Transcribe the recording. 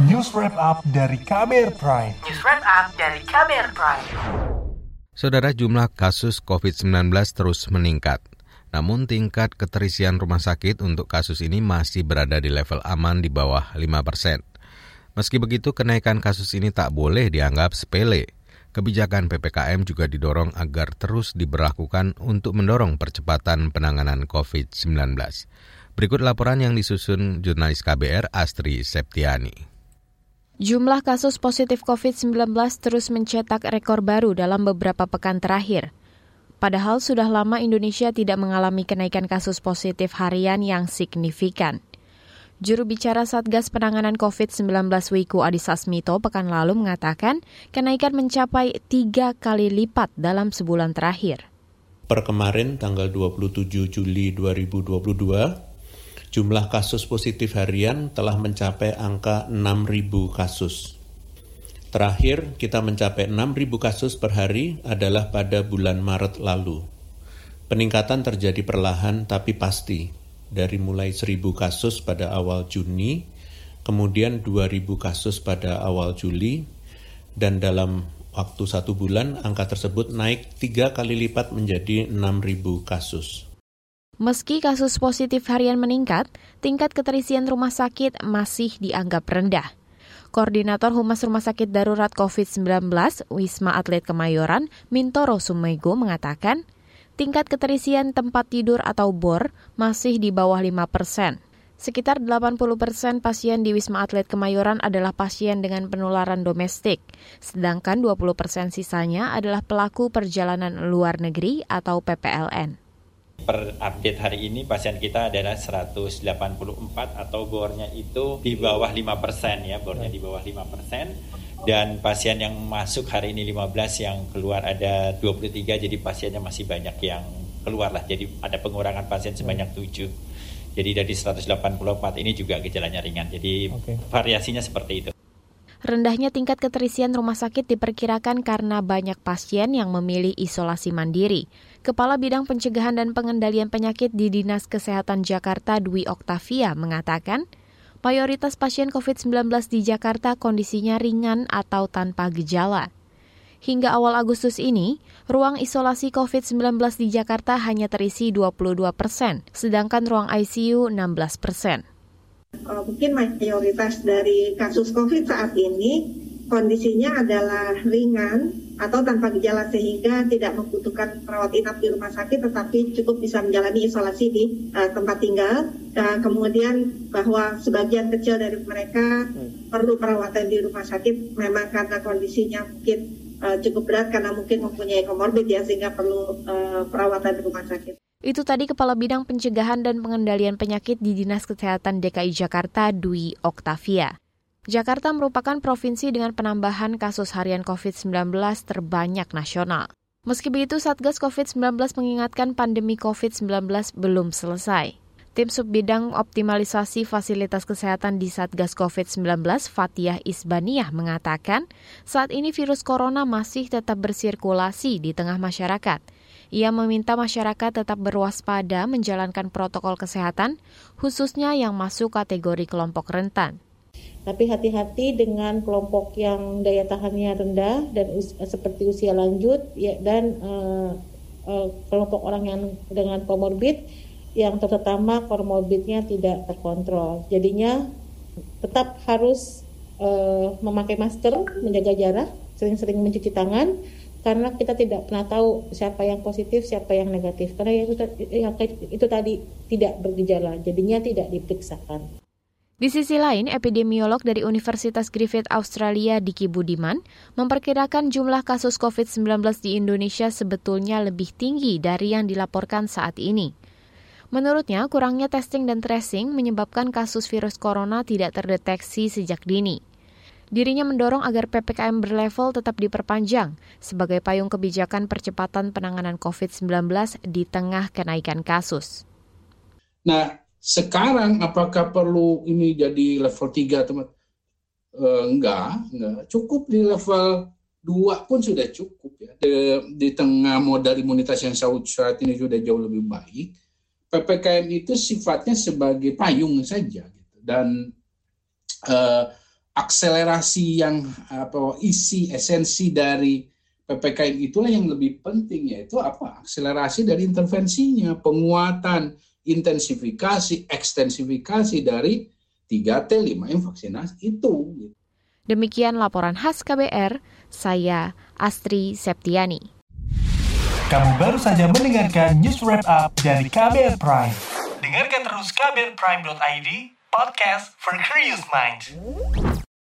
News Wrap Up dari KBR Prime. News Wrap Up dari KBR Prime. Saudara jumlah kasus COVID-19 terus meningkat. Namun tingkat keterisian rumah sakit untuk kasus ini masih berada di level aman di bawah 5 persen. Meski begitu, kenaikan kasus ini tak boleh dianggap sepele. Kebijakan PPKM juga didorong agar terus diberlakukan untuk mendorong percepatan penanganan COVID-19. Berikut laporan yang disusun jurnalis KBR Astri Septiani. Jumlah kasus positif COVID-19 terus mencetak rekor baru dalam beberapa pekan terakhir. Padahal sudah lama Indonesia tidak mengalami kenaikan kasus positif harian yang signifikan. Juru bicara Satgas Penanganan COVID-19 Wiku Adhisa Smito pekan lalu mengatakan kenaikan mencapai tiga kali lipat dalam sebulan terakhir. Per kemarin tanggal 27 Juli 2022, jumlah kasus positif harian telah mencapai angka 6.000 kasus. Terakhir, kita mencapai 6.000 kasus per hari adalah pada bulan Maret lalu. Peningkatan terjadi perlahan tapi pasti, dari mulai 1.000 kasus pada awal Juni, kemudian 2.000 kasus pada awal Juli, dan dalam waktu satu bulan angka tersebut naik tiga kali lipat menjadi 6.000 kasus. Meski kasus positif harian meningkat, tingkat keterisian rumah sakit masih dianggap rendah. Koordinator Humas Rumah Sakit Darurat COVID-19 Wisma Atlet Kemayoran, Mintoro Sumego mengatakan, tingkat keterisian tempat tidur atau BOR masih di bawah 5 persen. Sekitar 80 persen pasien di Wisma Atlet Kemayoran adalah pasien dengan penularan domestik, sedangkan 20 persen sisanya adalah pelaku perjalanan luar negeri atau PPLN. Per update hari ini pasien kita adalah 184 atau bornya itu di bawah 5% ya, bornya di bawah 5%. Dan pasien yang masuk hari ini 15 yang keluar ada 23 jadi pasiennya masih banyak yang keluar lah. Jadi ada pengurangan pasien sebanyak 7. Jadi dari 184 ini juga gejalanya ringan. Jadi okay. variasinya seperti itu. Rendahnya tingkat keterisian rumah sakit diperkirakan karena banyak pasien yang memilih isolasi mandiri. Kepala Bidang Pencegahan dan Pengendalian Penyakit di Dinas Kesehatan Jakarta Dwi Oktavia mengatakan, mayoritas pasien COVID-19 di Jakarta kondisinya ringan atau tanpa gejala. Hingga awal Agustus ini, ruang isolasi COVID-19 di Jakarta hanya terisi 22 persen, sedangkan ruang ICU 16 persen. Uh, mungkin mayoritas dari kasus COVID saat ini kondisinya adalah ringan atau tanpa gejala sehingga tidak membutuhkan perawat inap di rumah sakit tetapi cukup bisa menjalani isolasi di uh, tempat tinggal. Dan kemudian bahwa sebagian kecil dari mereka perlu perawatan di rumah sakit memang karena kondisinya mungkin uh, cukup berat karena mungkin mempunyai komorbid ya sehingga perlu uh, perawatan di rumah sakit. Itu tadi Kepala Bidang Pencegahan dan Pengendalian Penyakit di Dinas Kesehatan DKI Jakarta, Dwi Oktavia. Jakarta merupakan provinsi dengan penambahan kasus harian COVID-19 terbanyak nasional. Meski begitu, Satgas COVID-19 mengingatkan pandemi COVID-19 belum selesai. Tim Subbidang Optimalisasi Fasilitas Kesehatan di Satgas COVID-19, Fatiah Isbaniah, mengatakan saat ini virus corona masih tetap bersirkulasi di tengah masyarakat. Ia meminta masyarakat tetap berwaspada menjalankan protokol kesehatan, khususnya yang masuk kategori kelompok rentan. Tapi hati-hati dengan kelompok yang daya tahannya rendah dan us seperti usia lanjut ya, dan uh, uh, kelompok orang yang dengan komorbid yang terutama komorbidnya tidak terkontrol. Jadinya tetap harus uh, memakai masker, menjaga jarak, sering-sering mencuci tangan, karena kita tidak pernah tahu siapa yang positif, siapa yang negatif. Karena itu, itu tadi tidak bergejala, jadinya tidak diperiksakan. Di sisi lain, epidemiolog dari Universitas Griffith Australia Diki Budiman memperkirakan jumlah kasus COVID-19 di Indonesia sebetulnya lebih tinggi dari yang dilaporkan saat ini. Menurutnya, kurangnya testing dan tracing menyebabkan kasus virus corona tidak terdeteksi sejak dini. Dirinya mendorong agar PPKM berlevel tetap diperpanjang sebagai payung kebijakan percepatan penanganan COVID-19 di tengah kenaikan kasus. Nah, sekarang apakah perlu ini jadi level 3 teman? E, enggak, enggak. Cukup di level 2 pun sudah cukup ya. Di, di tengah modal imunitas yang saat ini sudah jauh lebih baik, PPKM itu sifatnya sebagai payung saja gitu. Dan uh, akselerasi yang apa isi esensi dari PPKM itulah yang lebih penting yaitu apa? Akselerasi dari intervensinya, penguatan, intensifikasi, ekstensifikasi dari 3T, 5M vaksinasi itu. Demikian laporan khas KBR, saya Astri Septiani. Kamu baru saja mendengarkan news wrap up dari KBR Prime. Dengarkan terus kbrprime.id, podcast for curious minds.